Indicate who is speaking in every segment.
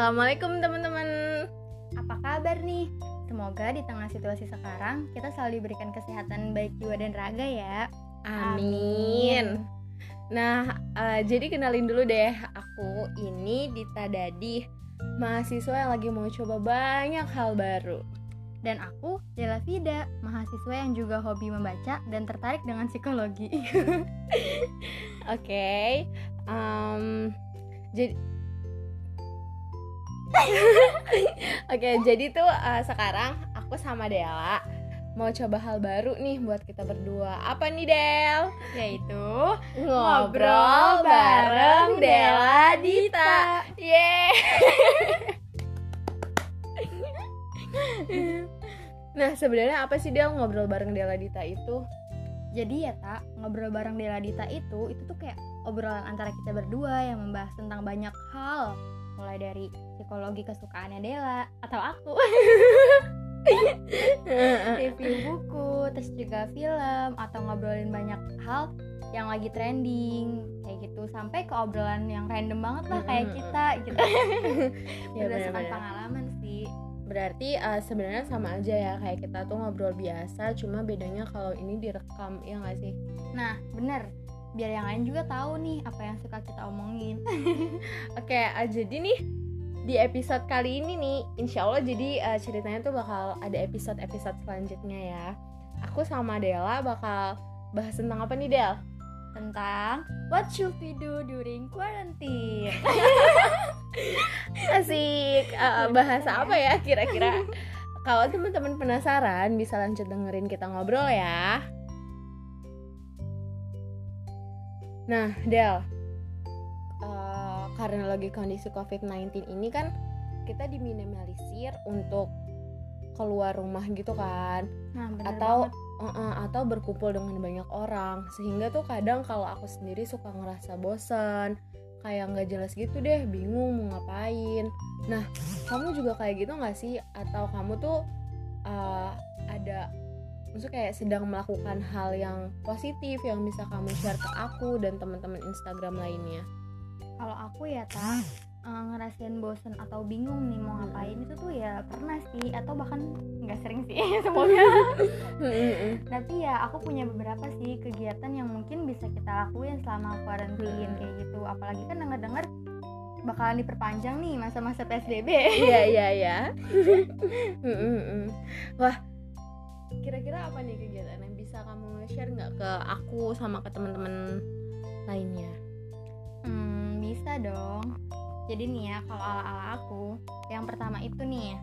Speaker 1: Assalamualaikum teman-teman.
Speaker 2: Apa kabar nih? Semoga di tengah situasi sekarang kita selalu diberikan kesehatan baik jiwa dan raga ya.
Speaker 1: Amin. Nah, uh, jadi kenalin dulu deh, aku ini Dita Dadi, mahasiswa yang lagi mau coba banyak hal baru.
Speaker 2: Dan aku Dela Vida, mahasiswa yang juga hobi membaca dan tertarik dengan psikologi.
Speaker 1: Oke, okay. um, jadi Oke, okay, jadi tuh uh, sekarang aku sama Dela mau coba hal baru nih buat kita berdua. Apa nih Del?
Speaker 2: Yaitu
Speaker 1: ngobrol bareng Dela Dita. Yeay. nah, sebenarnya apa sih Del ngobrol bareng Dela Dita itu?
Speaker 2: Jadi ya tak ngobrol bareng Dela Dita itu itu tuh kayak obrolan antara kita berdua yang membahas tentang banyak hal mulai dari psikologi kesukaannya Dela atau aku. Review buku terus juga film atau ngobrolin banyak hal yang lagi trending kayak gitu. Sampai ke obrolan yang random banget lah kayak kita gitu. Ya, berdasarkan pengalaman sih.
Speaker 1: Berarti uh, sebenarnya sama aja ya kayak kita tuh ngobrol biasa cuma bedanya kalau ini direkam ya nggak sih?
Speaker 2: Nah bener biar yang lain juga tahu nih apa yang suka kita omongin.
Speaker 1: Oke okay, uh, jadi nih di episode kali ini nih insya Allah jadi uh, ceritanya tuh bakal ada episode-episode selanjutnya ya. Aku sama Dela bakal bahas tentang apa nih Del?
Speaker 2: tentang what should we do during quarantine.
Speaker 1: Asik. Uh, bahasa apa ya kira-kira? Kalau teman-teman penasaran bisa lanjut dengerin kita ngobrol ya Nah, Del, uh, karena lagi kondisi COVID-19 ini kan kita diminimalisir untuk keluar rumah gitu kan,
Speaker 2: nah,
Speaker 1: atau uh, uh, atau berkumpul dengan banyak orang, sehingga tuh kadang kalau aku sendiri suka ngerasa bosan, kayak nggak jelas gitu deh, bingung mau ngapain. Nah, kamu juga kayak gitu nggak sih? Atau kamu tuh uh, ada maksudnya kayak sedang melakukan hal yang positif yang bisa kamu share ke aku dan teman-teman Instagram lainnya.
Speaker 2: Kalau aku ya tak uh, ngerasain bosen atau bingung nih mau ngapain itu tuh ya pernah sih atau bahkan nggak sering sih semoga tapi ya aku punya beberapa sih kegiatan yang mungkin bisa kita lakuin selama karantina kayak gitu. Apalagi kan denger-dengar bakalan diperpanjang nih masa-masa PSBB.
Speaker 1: Iya iya iya. Wah, share nggak ke aku sama ke teman-teman lainnya?
Speaker 2: Hmm bisa dong. Jadi nih ya kalau ala-ala aku yang pertama itu nih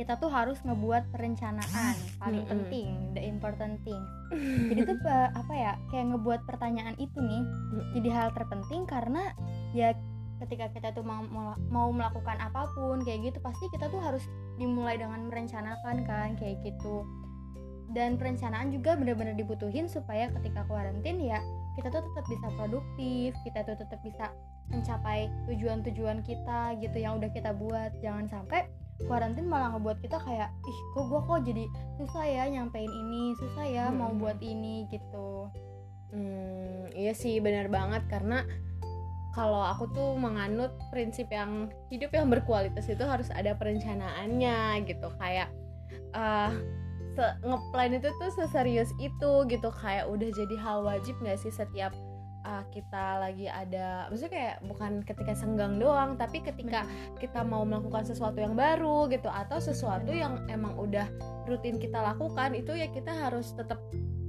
Speaker 2: kita tuh harus ngebuat perencanaan paling mm -hmm. penting the important thing. Jadi tuh apa ya kayak ngebuat pertanyaan itu nih jadi hal terpenting karena ya ketika kita tuh mau mau melakukan apa pun kayak gitu pasti kita tuh harus dimulai dengan merencanakan kan kayak gitu dan perencanaan juga benar-benar dibutuhin supaya ketika kuarantin ya kita tuh tetap bisa produktif kita tuh tetap bisa mencapai tujuan-tujuan kita gitu yang udah kita buat. Jangan sampai kuarantin malah ngebuat kita kayak ih kok gue kok jadi susah ya nyampein ini susah ya hmm. mau buat ini gitu.
Speaker 1: Hmm, iya sih benar banget. Karena kalau aku tuh menganut prinsip yang hidup yang berkualitas itu harus ada perencanaannya gitu. Kayak uh, ngeplan itu tuh seserius itu gitu. Kayak udah jadi hal wajib gak sih setiap uh, kita lagi ada maksudnya kayak bukan ketika senggang doang tapi ketika kita mau melakukan sesuatu yang baru gitu atau sesuatu yang emang udah rutin kita lakukan itu ya kita harus tetap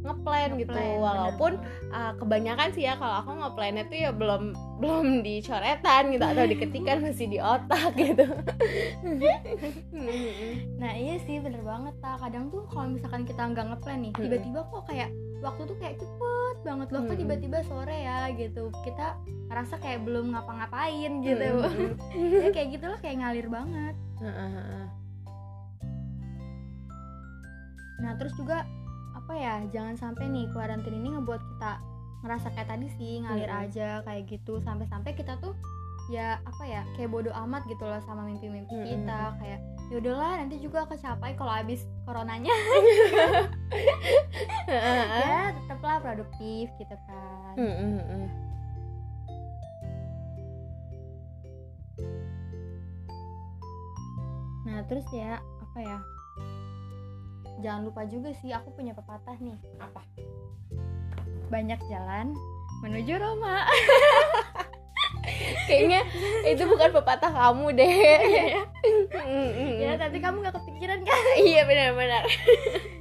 Speaker 1: ngeplan gitu. Walaupun uh, kebanyakan sih ya kalau aku ngeplannya tuh ya belum belum dicoretan gitu atau diketikan masih di otak gitu.
Speaker 2: Nah iya sih bener banget tak kadang tuh kalau misalkan kita nggak ngeplan nih tiba-tiba kok kayak waktu tuh kayak cepet banget loh kok tiba-tiba sore ya gitu. Kita ngerasa kayak belum ngapa-ngapain gitu. Ya, kayak gitu loh kayak ngalir banget. Nah terus juga apa ya jangan sampai nih kuarantin ini ngebuat kita ngerasa kayak tadi sih ngalir hmm. aja kayak gitu. Sampai-sampai kita tuh ya apa ya kayak bodoh amat gitu loh sama mimpi-mimpi hmm. kita. Kayak ya udahlah nanti juga kecapai kalau habis coronanya. Ya tetaplah produktif gitu kan. Terus ya apa ya jangan lupa juga sih aku punya pepatah nih.
Speaker 1: Apa?
Speaker 2: Banyak jalan menuju Roma.
Speaker 1: Kayaknya itu bukan pepatah kamu deh.
Speaker 2: Ya tapi kamu nggak kepikiran kan?
Speaker 1: Iya benar-benar.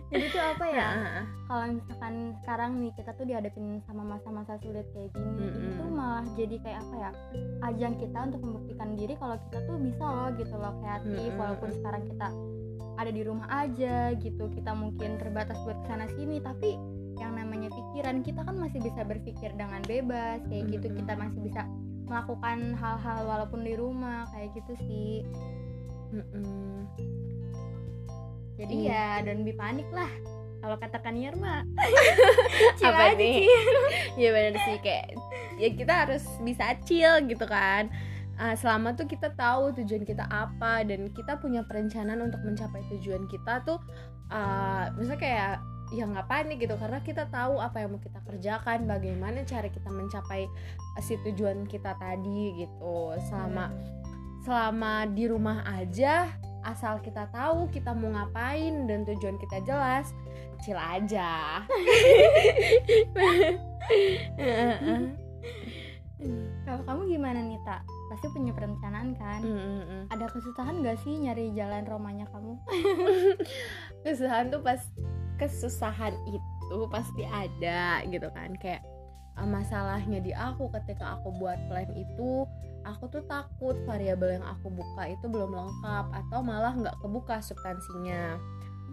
Speaker 2: Jadi tuh apa ya?
Speaker 1: Nah,
Speaker 2: kalau misalkan sekarang nih kita tuh dihadapin sama masa-masa sulit kayak gini
Speaker 1: Mm-mm.
Speaker 2: itu malah jadi kayak apa ya? Ajang kita untuk membuktikan diri kalau kita tuh bisa loh gitu loh kreatif
Speaker 1: Mm-mm.
Speaker 2: walaupun sekarang kita ada di rumah aja gitu. Kita mungkin terbatas buat ke sana sini tapi yang namanya pikiran kita kan masih bisa berpikir dengan bebas kayak gitu. Kita masih bisa melakukan hal-hal walaupun di rumah kayak gitu sih. Jadi
Speaker 1: Iya.
Speaker 2: ya dan lebih panik lah. Kalau katakan Yerma
Speaker 1: apa nih? ya benar sih. Kayak ya kita harus bisa chill gitu kan Ah, selama tuh kita tahu tujuan kita apa dan kita punya perencanaan untuk mencapai tujuan kita tuh uh, misalnya kayak ya nggak panik gitu. Karena kita tahu apa yang mau kita kerjakan bagaimana cara kita mencapai uh, si tujuan kita tadi gitu. Selama selama di rumah aja asal kita tahu kita mau ngapain dan tujuan kita jelas chill aja.
Speaker 2: Kalau kamu gimana nih tak? Pasti punya perencanaan kan?
Speaker 1: Mm-mm.
Speaker 2: Ada kesusahan gak sih nyari jalan romanya kamu?
Speaker 1: kesusahan tuh pas kesusahan itu pasti ada gitu kan kayak uh, masalahnya di aku ketika aku buat plan itu aku tuh takut variabel yang aku buka itu belum lengkap atau malah nggak kebuka substansinya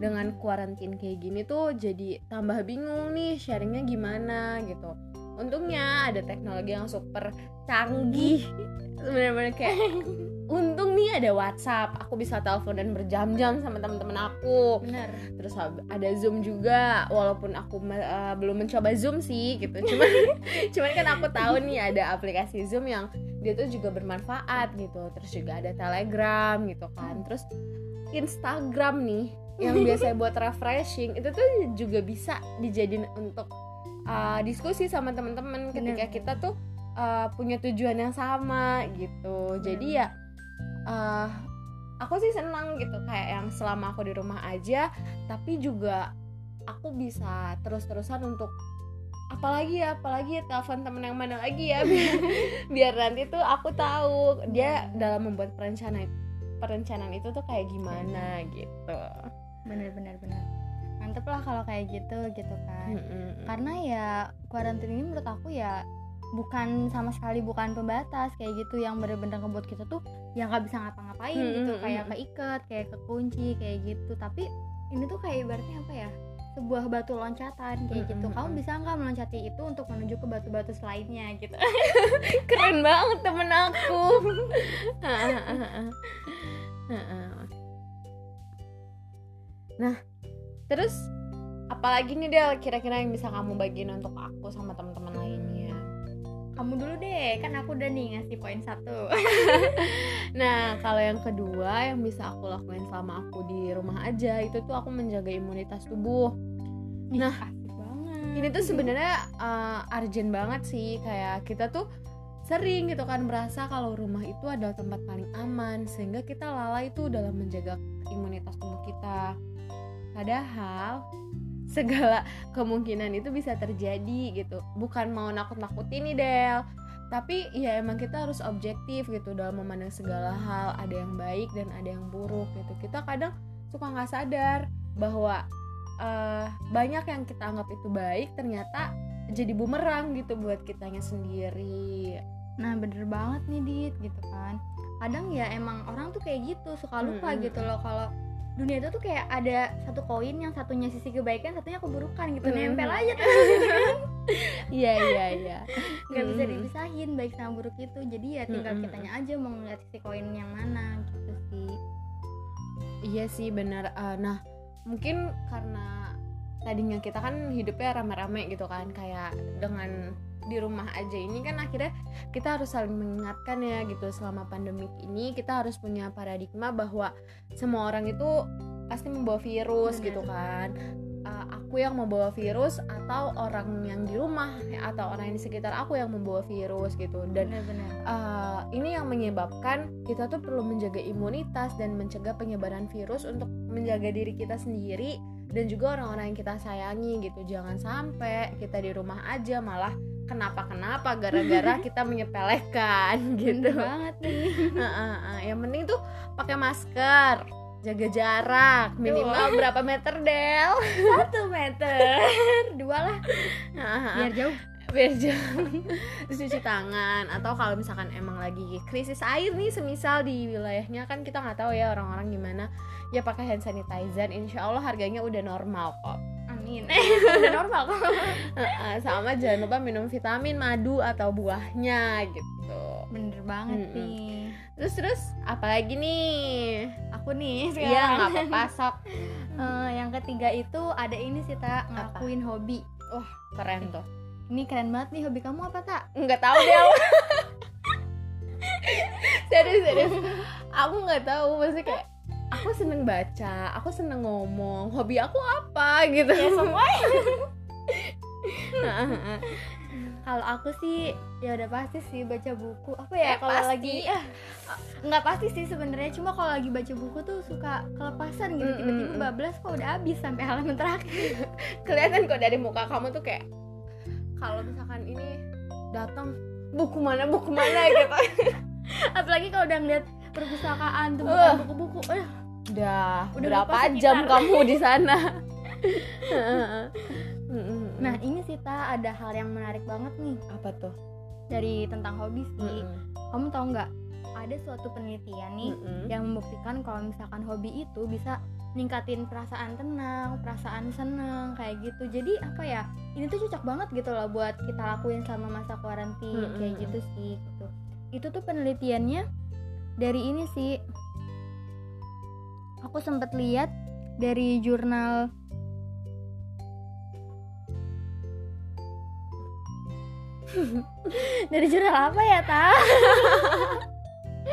Speaker 1: dengan kuarantin kayak gini tuh jadi tambah bingung nih sharingnya gimana gitu untungnya ada teknologi yang super canggih. Bener-bener kayak untung nih ada WhatsApp. Aku bisa telepon dan berjam-jam sama teman-teman aku.
Speaker 2: Bener.
Speaker 1: terus ada Zoom juga. Walaupun aku eh, belum mencoba Zoom sih gitu. Cuman cuman kan aku tahu nih ada aplikasi Zoom yang dia tuh juga bermanfaat gitu. Terus juga ada Telegram gitu kan. Terus Instagram nih yang biasa buat refreshing itu tuh juga bisa dijadiin untuk uh, diskusi sama teman-teman ketika kita tuh uh, punya tujuan yang sama gitu. Jadi ya uh, aku sih senang gitu kayak yang selama aku di rumah aja tapi juga aku bisa terus-terusan untuk apalagi ya apalagi ya telepon temen yang mana lagi ya biar, biar nanti tuh aku tahu dia dalam membuat perencanaan perencanaan itu tuh kayak gimana gitu.
Speaker 2: Bener bener bener. Mantep lah kalau kayak gitu gitu kan.
Speaker 1: Mm-mm.
Speaker 2: Karena ya kuarantin ini menurut aku ya bukan sama sekali bukan pembatas kayak gitu. Yang bener-bener ngebuat kita tuh yang nggak bisa ngapa-ngapain
Speaker 1: Hmm,
Speaker 2: gitu.
Speaker 1: hmm,
Speaker 2: kayak keikat kayak kekunci kayak gitu. Tapi ini tuh kayak ibaratnya apa ya? Sebuah batu loncatan kayak
Speaker 1: Hmm,
Speaker 2: gitu.
Speaker 1: hmm,
Speaker 2: kamu bisa nggak meloncati itu untuk menuju ke batu-batu selainnya gitu?
Speaker 1: Keren banget temen aku. Nah terus apalagi nih Del kira-kira yang bisa kamu bagiin untuk aku sama teman-teman lainnya?
Speaker 2: Kamu dulu deh kan aku udah nih ngasih poin satu.
Speaker 1: Nah kalau yang kedua yang bisa aku lakuin selama aku di rumah aja itu tuh aku menjaga imunitas tubuh. Nah, ini tuh sebenarnya uh, urgent banget sih kayak kita tuh sering gitu kan merasa kalau rumah itu adalah tempat paling aman sehingga kita lalai tuh dalam menjaga imunitas tubuh kita padahal segala kemungkinan itu bisa terjadi gitu. Bukan mau nakut-nakutin nih Del. Tapi ya emang kita harus objektif gitu dalam memandang segala hal. Ada yang baik dan ada yang buruk gitu. Kita kadang suka nggak sadar bahwa eh, banyak yang kita anggap itu baik ternyata jadi bumerang gitu buat kitanya sendiri.
Speaker 2: Nah bener banget nih Dit gitu kan. Kadang ya emang orang tuh kayak gitu Suka lupa
Speaker 1: Mm-mm.
Speaker 2: gitu loh Kalau dunia itu tuh kayak ada satu koin yang satunya sisi kebaikan Satunya keburukan gitu
Speaker 1: Mm-mm.
Speaker 2: Nempel aja tuh
Speaker 1: iya iya iya
Speaker 2: Gak bisa
Speaker 1: Mm-mm.
Speaker 2: dipisahin baik sama buruk itu Jadi ya tinggal
Speaker 1: Mm-mm.
Speaker 2: kitanya aja mau ngeliat sisi koin yang mana gitu sih
Speaker 1: Iya sih benar. Eh, nah mungkin karena tadinya kita kan hidupnya rame-rame gitu kan, kayak dengan di rumah aja. Ini kan akhirnya kita harus saling mengingatkan ya gitu. Selama pandemik ini kita harus punya paradigma bahwa semua orang itu pasti membawa virus
Speaker 2: Benar.
Speaker 1: gitu kan. uh, aku yang membawa virus atau orang yang di rumah atau orang yang di sekitar aku yang membawa virus gitu. Dan uh, ini yang menyebabkan kita tuh perlu menjaga imunitas dan mencegah penyebaran virus untuk menjaga diri kita sendiri dan juga orang-orang yang kita sayangi gitu. Jangan sampai kita di rumah aja malah kenapa-kenapa gara-gara kita menyepelekan gitu.
Speaker 2: Bener banget nih.
Speaker 1: Uh, uh, uh. yang penting tuh pakai masker jaga jarak minimal berapa meter Del?
Speaker 2: Satu meter. Dua lah.
Speaker 1: Uh, uh, uh.
Speaker 2: biar jauh
Speaker 1: biar jangan terus cuci tangan. Atau kalau misalkan emang lagi krisis air nih semisal di wilayahnya kan kita nggak tahu ya orang-orang gimana. Ya pakai hand sanitizer. Insya Allah harganya udah normal kok.
Speaker 2: Amin. Udah normal kok.
Speaker 1: Sama jangan lupa minum vitamin madu atau buahnya gitu.
Speaker 2: Bener banget
Speaker 1: Mm-mm.
Speaker 2: nih.
Speaker 1: Terus terus apalagi nih?
Speaker 2: Aku nih sekarang.
Speaker 1: iya nggak apa-apa sok.
Speaker 2: Eh, yang ketiga itu ada ini sih tak
Speaker 1: Apa?
Speaker 2: ngelakuin hobi.
Speaker 1: Keren tuh
Speaker 2: ini keren banget nih hobi kamu apa tak
Speaker 1: nggak tahu Del serius serius. Aku nggak tahu maksudnya kayak aku seneng baca aku seneng ngomong hobi aku apa gitu.
Speaker 2: Ya semua.
Speaker 1: Heeh.
Speaker 2: kalau aku sih ya udah pasti sih baca buku. Apa ya
Speaker 1: Eh,
Speaker 2: kalau lagi ah, nggak pasti sih sebenarnya. Cuma kalau lagi baca buku tuh suka kelepasan gitu. Tiba-tiba bablas kok udah habis sampai halaman terakhir.
Speaker 1: Kelihatan kok dari muka kamu tuh kayak kalau misalkan ini datang buku mana buku mana gitu.
Speaker 2: Apalagi kalau udah ngeliat perpustakaan tuh
Speaker 1: Uh.
Speaker 2: buku-buku. Eh,
Speaker 1: udah
Speaker 2: Udah
Speaker 1: berapa jam
Speaker 2: sekitar.
Speaker 1: kamu di sana?
Speaker 2: Nah ini sih ta ada hal yang menarik banget nih.
Speaker 1: Apa tuh?
Speaker 2: Dari tentang hobi sih.
Speaker 1: Mm-mm.
Speaker 2: kamu tahu nggak? Ada suatu penelitian nih
Speaker 1: Mm-mm.
Speaker 2: yang membuktikan kalau misalkan hobi itu bisa ningkatin perasaan tenang, perasaan seneng kayak gitu. Jadi apa ya? Ini tuh cocok banget gitu loh buat kita lakuin selama masa kuarantin
Speaker 1: Mm-mm.
Speaker 2: kayak gitu sih gitu. Itu tuh penelitiannya dari ini sih. Aku sempet lihat dari jurnal dari jurnal apa ya, Ta?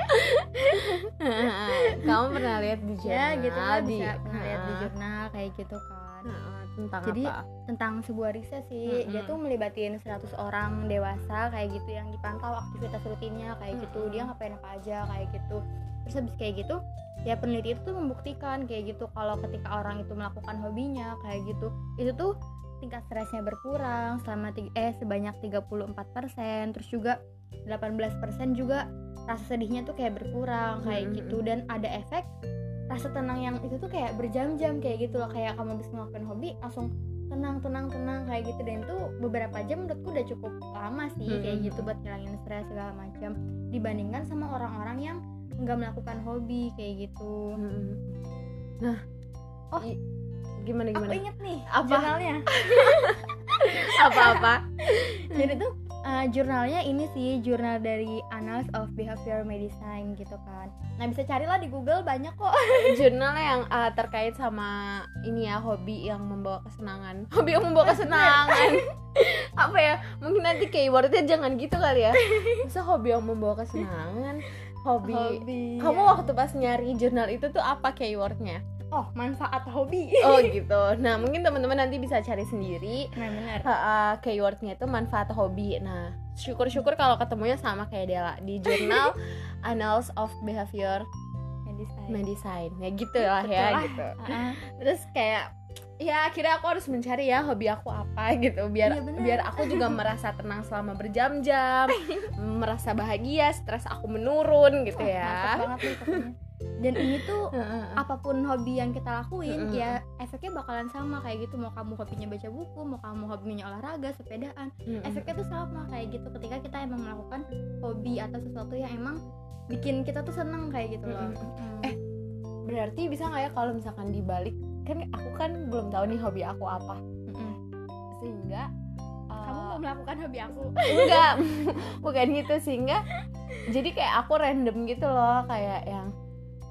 Speaker 1: kamu pernah lihat di jurnal
Speaker 2: ya gitu lah
Speaker 1: di
Speaker 2: bisa pernah lihat di jurnal kayak gitu kan.
Speaker 1: Tentang
Speaker 2: Jadi,
Speaker 1: apa?
Speaker 2: tentang sebuah riset sih. Dia
Speaker 1: Mm-mm.
Speaker 2: tuh melibatin 100 orang dewasa kayak gitu yang dipantau aktivitas rutinnya kayak gitu.
Speaker 1: Mm-mm.
Speaker 2: dia ngapain apa aja kayak gitu. Terus habis kayak gitu ya peneliti itu tuh membuktikan kayak gitu kalau ketika orang itu melakukan hobinya kayak gitu itu tuh tingkat stresnya berkurang selama tiga, eh sebanyak 34% terus juga 18% juga rasa sedihnya tuh kayak berkurang kayak
Speaker 1: Mm-mm.
Speaker 2: gitu dan ada efek rasa tenang yang itu tuh kayak berjam-jam kayak gitu loh kayak kamu habis ngelakuin hobi langsung tenang tenang tenang kayak gitu dan itu beberapa jam menurutku udah cukup lama sih kayak
Speaker 1: Mm-mm.
Speaker 2: gitu buat ngilangin stres segala macam dibandingkan sama orang-orang yang nggak melakukan hobi kayak gitu
Speaker 1: Mm-mm. nah
Speaker 2: Oh.
Speaker 1: i- gimana
Speaker 2: aku
Speaker 1: gimana
Speaker 2: inget nih
Speaker 1: Apa?
Speaker 2: jurnalnya
Speaker 1: apa apa
Speaker 2: jadi tuh uh, jurnalnya ini sih jurnal dari Annals of Behavior Medicine gitu kan. Nah bisa carilah di Google banyak kok.
Speaker 1: Jurnal yang uh, terkait sama ini ya hobi yang membawa kesenangan. Hobi yang membawa kesenangan. Apa ya mungkin nanti keywordnya jangan gitu kali ya. Masa hobi yang membawa kesenangan? Hobi,
Speaker 2: hobi
Speaker 1: kamu
Speaker 2: ya.
Speaker 1: waktu pas nyari jurnal itu tuh apa keywordnya
Speaker 2: oh manfaat hobi.
Speaker 1: Oh gitu. Nah mungkin teman-teman nanti bisa cari sendiri.
Speaker 2: Nah benar.
Speaker 1: Uh, keywordnya itu manfaat hobi. Nah syukur-syukur kalau ketemunya sama kayak Dela di jurnal Annals of Behavior
Speaker 2: medicine.
Speaker 1: Medicine. Ya gitu lah
Speaker 2: Betul
Speaker 1: ya
Speaker 2: lah.
Speaker 1: gitu.
Speaker 2: Ah,
Speaker 1: terus kayak ya akhirnya aku harus mencari ya hobi aku apa gitu. Biar
Speaker 2: benar.
Speaker 1: biar aku juga merasa tenang selama berjam-jam merasa bahagia stres aku menurun gitu
Speaker 2: Wah,
Speaker 1: ya.
Speaker 2: banget nih. Dan ini tuh
Speaker 1: apa
Speaker 2: pun hobi yang kita lakuin ya efeknya bakalan sama kayak gitu. Mau kamu hobinya baca buku mau kamu hobinya olahraga sepedaan efeknya tuh sama kayak gitu. Ketika kita emang melakukan hobi atau sesuatu yang emang bikin kita tuh seneng kayak gitu loh.
Speaker 1: Eh, berarti bisa nggak ya kalau misalkan dibalik? Kan aku kan belum tahu nih hobi aku apa. Sehingga uh,
Speaker 2: kamu mau melakukan hobi aku?
Speaker 1: Enggak. Bukan gitu sehingga jadi kayak aku random gitu loh kayak yang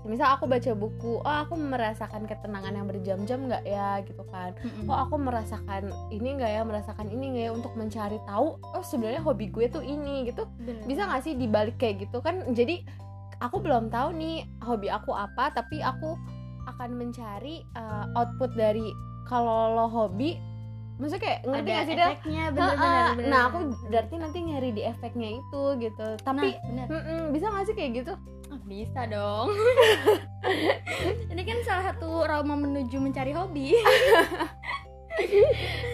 Speaker 1: misal aku baca buku oh aku merasakan ketenangan yang berjam-jam nggak ya gitu kan
Speaker 2: Mm-mm.
Speaker 1: oh aku merasakan ini nggak ya merasakan ini nggak ya untuk mencari tahu oh sebenarnya hobi gue tuh ini gitu
Speaker 2: Bener.
Speaker 1: bisa nggak sih dibalik kayak gitu kan jadi aku belum tahu nih hobi aku apa tapi aku akan mencari uh, output dari kalau lo hobi maksudnya kayak ngerti
Speaker 2: ada
Speaker 1: gak sih Del?
Speaker 2: efeknya
Speaker 1: Heeh,
Speaker 2: bener-bener bener,
Speaker 1: nah aku
Speaker 2: bener.
Speaker 1: berarti nanti nyari di efeknya itu gitu tapi
Speaker 2: nah, bener.
Speaker 1: bisa gak sih kayak gitu
Speaker 2: bisa dong. Ini kan salah satu aroma menuju mencari hobi.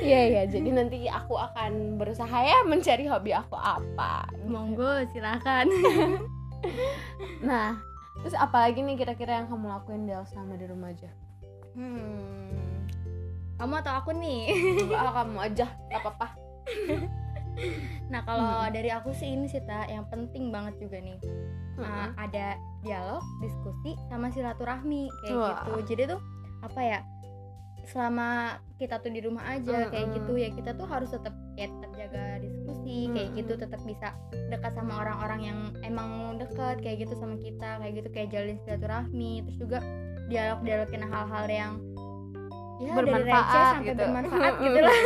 Speaker 1: Iya iya. Jadi nanti aku akan berusaha ya mencari hobi aku apa.
Speaker 2: Monggo silakan.
Speaker 1: Nah terus apalagi nih kira-kira yang kamu lakuin Del selama di rumah aja?
Speaker 2: Hmm. kamu atau aku nih?
Speaker 1: Enggak, kamu aja gak apa-apa.
Speaker 2: Nah kalau
Speaker 1: Hmm.
Speaker 2: dari aku sih ini sih tak yang penting banget juga nih uh, ada dialog, diskusi, sama silaturahmi kayak
Speaker 1: Wah.
Speaker 2: gitu. Jadi tuh apa ya? Selama kita tuh di rumah aja kayak
Speaker 1: Mm-mm.
Speaker 2: gitu ya kita tuh harus tetap ya tetap jaga diskusi kayak gitu, tetap bisa dekat sama orang-orang yang emang dekat kayak gitu sama kita kayak gitu kayak jalin silaturahmi terus juga dialog-dialogin hal-hal yang ya dari
Speaker 1: Bermanfaat
Speaker 2: receh sampai
Speaker 1: gitu.
Speaker 2: bermanfaat gitu lah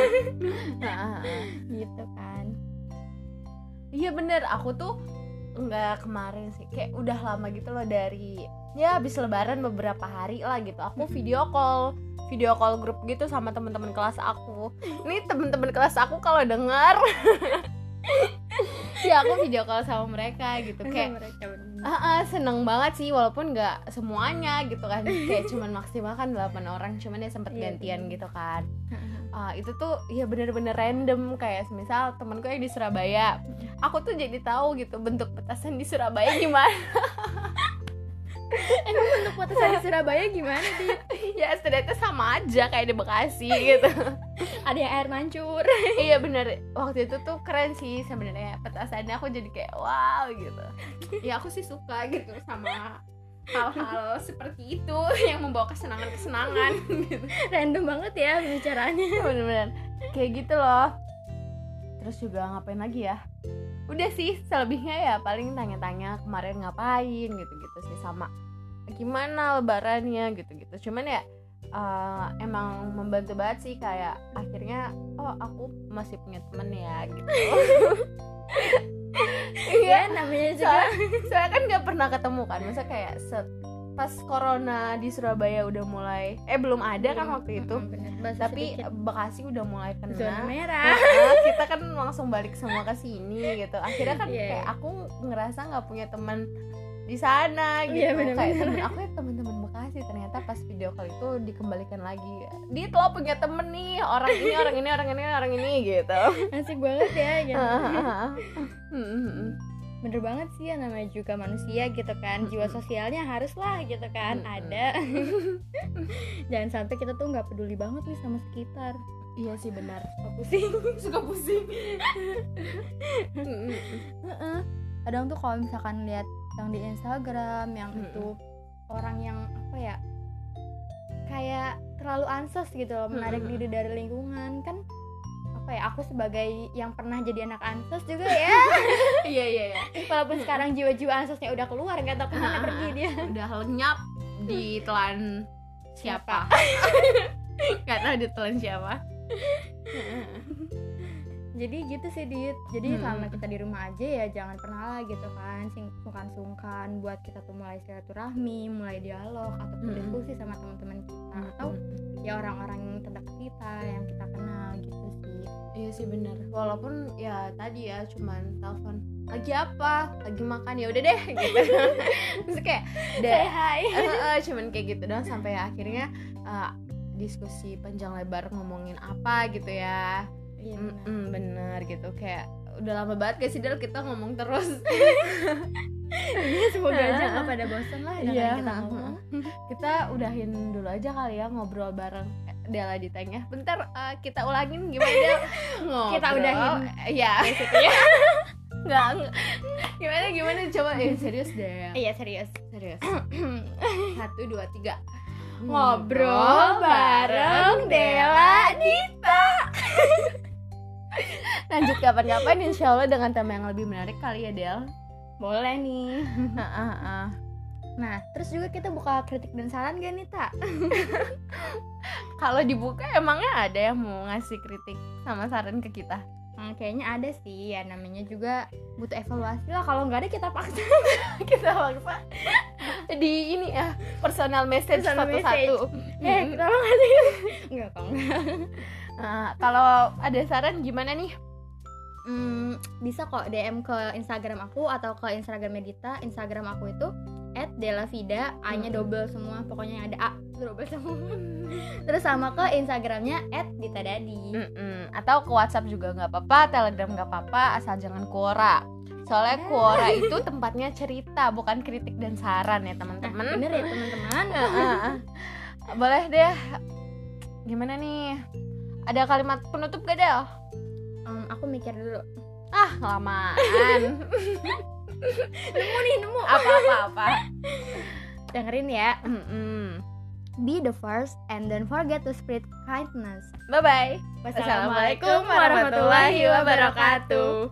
Speaker 1: Nah,
Speaker 2: gitu kan.
Speaker 1: Iya bener, aku tuh nggak kemarin sih, kayak udah lama gitu loh dari ya habis lebaran beberapa hari lah gitu. Aku video call, video call grup gitu sama teman-teman kelas aku. Ini teman-teman kelas aku kalau dengar, ya aku video call sama mereka gitu. Kayak
Speaker 2: mereka
Speaker 1: ah, ah, seneng banget sih, walaupun nggak semuanya gitu kan. Kayak cuman maksimal kan 8 orang, cuman ya sempet
Speaker 2: Iya,
Speaker 1: gantian gitu kan. Ah, itu tuh ya bener-bener random kayak misal temanku yang di Surabaya aku tuh jadi tahu gitu bentuk petasan di Surabaya gimana
Speaker 2: Emang bentuk petasan di Surabaya gimana sih?
Speaker 1: ya ternyata sama aja kayak di Bekasi gitu.
Speaker 2: Ada yang air mancur.
Speaker 1: iya bener. Waktu itu tuh keren sih sebenarnya petasannya. Aku jadi kayak wow gitu. Ya aku sih suka gitu sama hal-hal seperti itu yang membawa kesenangan-kesenangan gitu.
Speaker 2: Random banget ya pembicaraannya.
Speaker 1: bener-bener. Kayak gitu loh. Terus juga ngapain lagi ya? Udah sih selebihnya ya paling tanya-tanya kemarin ngapain gitu-gitu sih sama gimana lebarannya gitu-gitu cuman ya eh, emang membantu banget sih kayak akhirnya oh aku masih punya temen ya gitu
Speaker 2: Iya, namanya juga
Speaker 1: soalnya, soalnya kan nggak pernah ketemu kan masa kayak set, pas corona di Surabaya udah mulai eh belum ada kan waktu itu
Speaker 2: bener.
Speaker 1: Tapi
Speaker 2: sedikit.
Speaker 1: Bekasi udah mulai kena
Speaker 2: zona merah.
Speaker 1: Nah, kita kan langsung balik semua ke sini gitu akhirnya kan
Speaker 2: Iya.
Speaker 1: kayak aku ngerasa nggak punya teman di sana gitu
Speaker 2: Iya, bener-bener.
Speaker 1: kayak temen aku ya teman-teman Bekasi ternyata pas video call itu dikembalikan lagi dia lo punya temen nih orang ini orang ini orang ini orang ini gitu
Speaker 2: Asik banget ya. gitu. Bener banget sih ya namanya juga manusia gitu kan. Jiwa sosialnya harus lah gitu kan. Ada. Jangan sampai kita tuh nggak peduli banget nih sama sekitar.
Speaker 1: iya sih benar
Speaker 2: Suka pusing.
Speaker 1: suka pusing.
Speaker 2: Kadang tuh kalau misalkan lihat yang di Instagram yang
Speaker 1: Mm-mm.
Speaker 2: itu orang yang apa ya kayak terlalu ansos gitu loh menarik
Speaker 1: Mm-mm.
Speaker 2: diri dari lingkungan. Kan apa ya aku sebagai yang pernah jadi anak ansos juga ya.
Speaker 1: Iya iya iya.
Speaker 2: Walaupun sekarang jiwa-jiwa ansosnya udah keluar nggak tahu ke mana pergi dia.
Speaker 1: Udah lenyap di telan siapa? nggak tahu ditelan siapa
Speaker 2: jadi gitu sih dit. Jadi
Speaker 1: Hmm.
Speaker 2: selama kita di rumah aja ya jangan pernah lah gitu kan sungkan-sungkan buat kita tuh mulai silaturahmi mulai dialog ataupun
Speaker 1: Hmm.
Speaker 2: diskusi sama teman-teman kita atau ya orang-orang yang terdekat kita yang kita kenal gitu sih.
Speaker 1: Iya sih bener Walaupun ya tadi ya cuman telepon lagi apa? Lagi makan? Ya udah deh gitu. Terus kayak deh
Speaker 2: hi.
Speaker 1: Eh, eh, cuman kayak gitu doang sampai akhirnya eh, diskusi panjang lebar ngomongin apa gitu ya
Speaker 2: iya benar.
Speaker 1: mm, bener gitu. Kayak udah lama banget gak sih Del kita ngomong terus?
Speaker 2: Iya, semoga aja nggak pada bosan lah dengan
Speaker 1: Iya,
Speaker 2: kita ngomong.
Speaker 1: kita udahin dulu aja kali ya ngobrol bareng Dela ditanya bentar eh, kita ulangin gimana Del? Ngobrol.
Speaker 2: Kita udahin.
Speaker 1: ya
Speaker 2: Maksudnya,
Speaker 1: nggak nggak. gimana gimana? Coba eh serius deh.
Speaker 2: Iya serius.
Speaker 1: Serius. Satu dua tiga.
Speaker 2: Ngobrol bareng Dela
Speaker 1: Dita lanjut kapan-kapan insya Allah dengan tema yang lebih menarik kali ya Del.
Speaker 2: Boleh nih.
Speaker 1: Ah, ah, ah.
Speaker 2: nah terus juga kita buka kritik dan saran gak nih tak
Speaker 1: kalau dibuka emangnya ada yang mau ngasih kritik sama saran ke kita?
Speaker 2: Hmm, kayaknya ada sih. Ya namanya juga butuh evaluasi lah. Kalau nggak ada kita paksa.
Speaker 1: Kita maksa di ini ya personal message satu-satu.
Speaker 2: eh tolong kasih enggak kok
Speaker 1: Nah, kalau ada saran gimana nih
Speaker 2: Hmm, bisa kok DM ke Instagram aku atau ke Instagram Medita. Instagram aku itu @delavida, A-nya
Speaker 1: Mm-mm.
Speaker 2: double semua, pokoknya yang ada A double semua. Terus sama ke Instagramnya @ditadadi.
Speaker 1: Mm-mm. atau ke WhatsApp juga nggak apa-apa Telegram nggak apa-apa asal jangan kuora soalnya kuora itu tempatnya cerita bukan kritik dan saran ya
Speaker 2: Nah,
Speaker 1: teman-teman
Speaker 2: bener ya teman-teman.
Speaker 1: Boleh deh gimana nih ada kalimat penutup gak Del?
Speaker 2: Em, aku mikir dulu.
Speaker 1: ah lamaan
Speaker 2: Nemu nih, nemu.
Speaker 1: apa apa apa
Speaker 2: Dengerin ya.
Speaker 1: Mm-mm.
Speaker 2: Be the first and don't forget to spread kindness.
Speaker 1: bye bye
Speaker 2: Wassalamualaikum warahmatullahi wabarakatuh.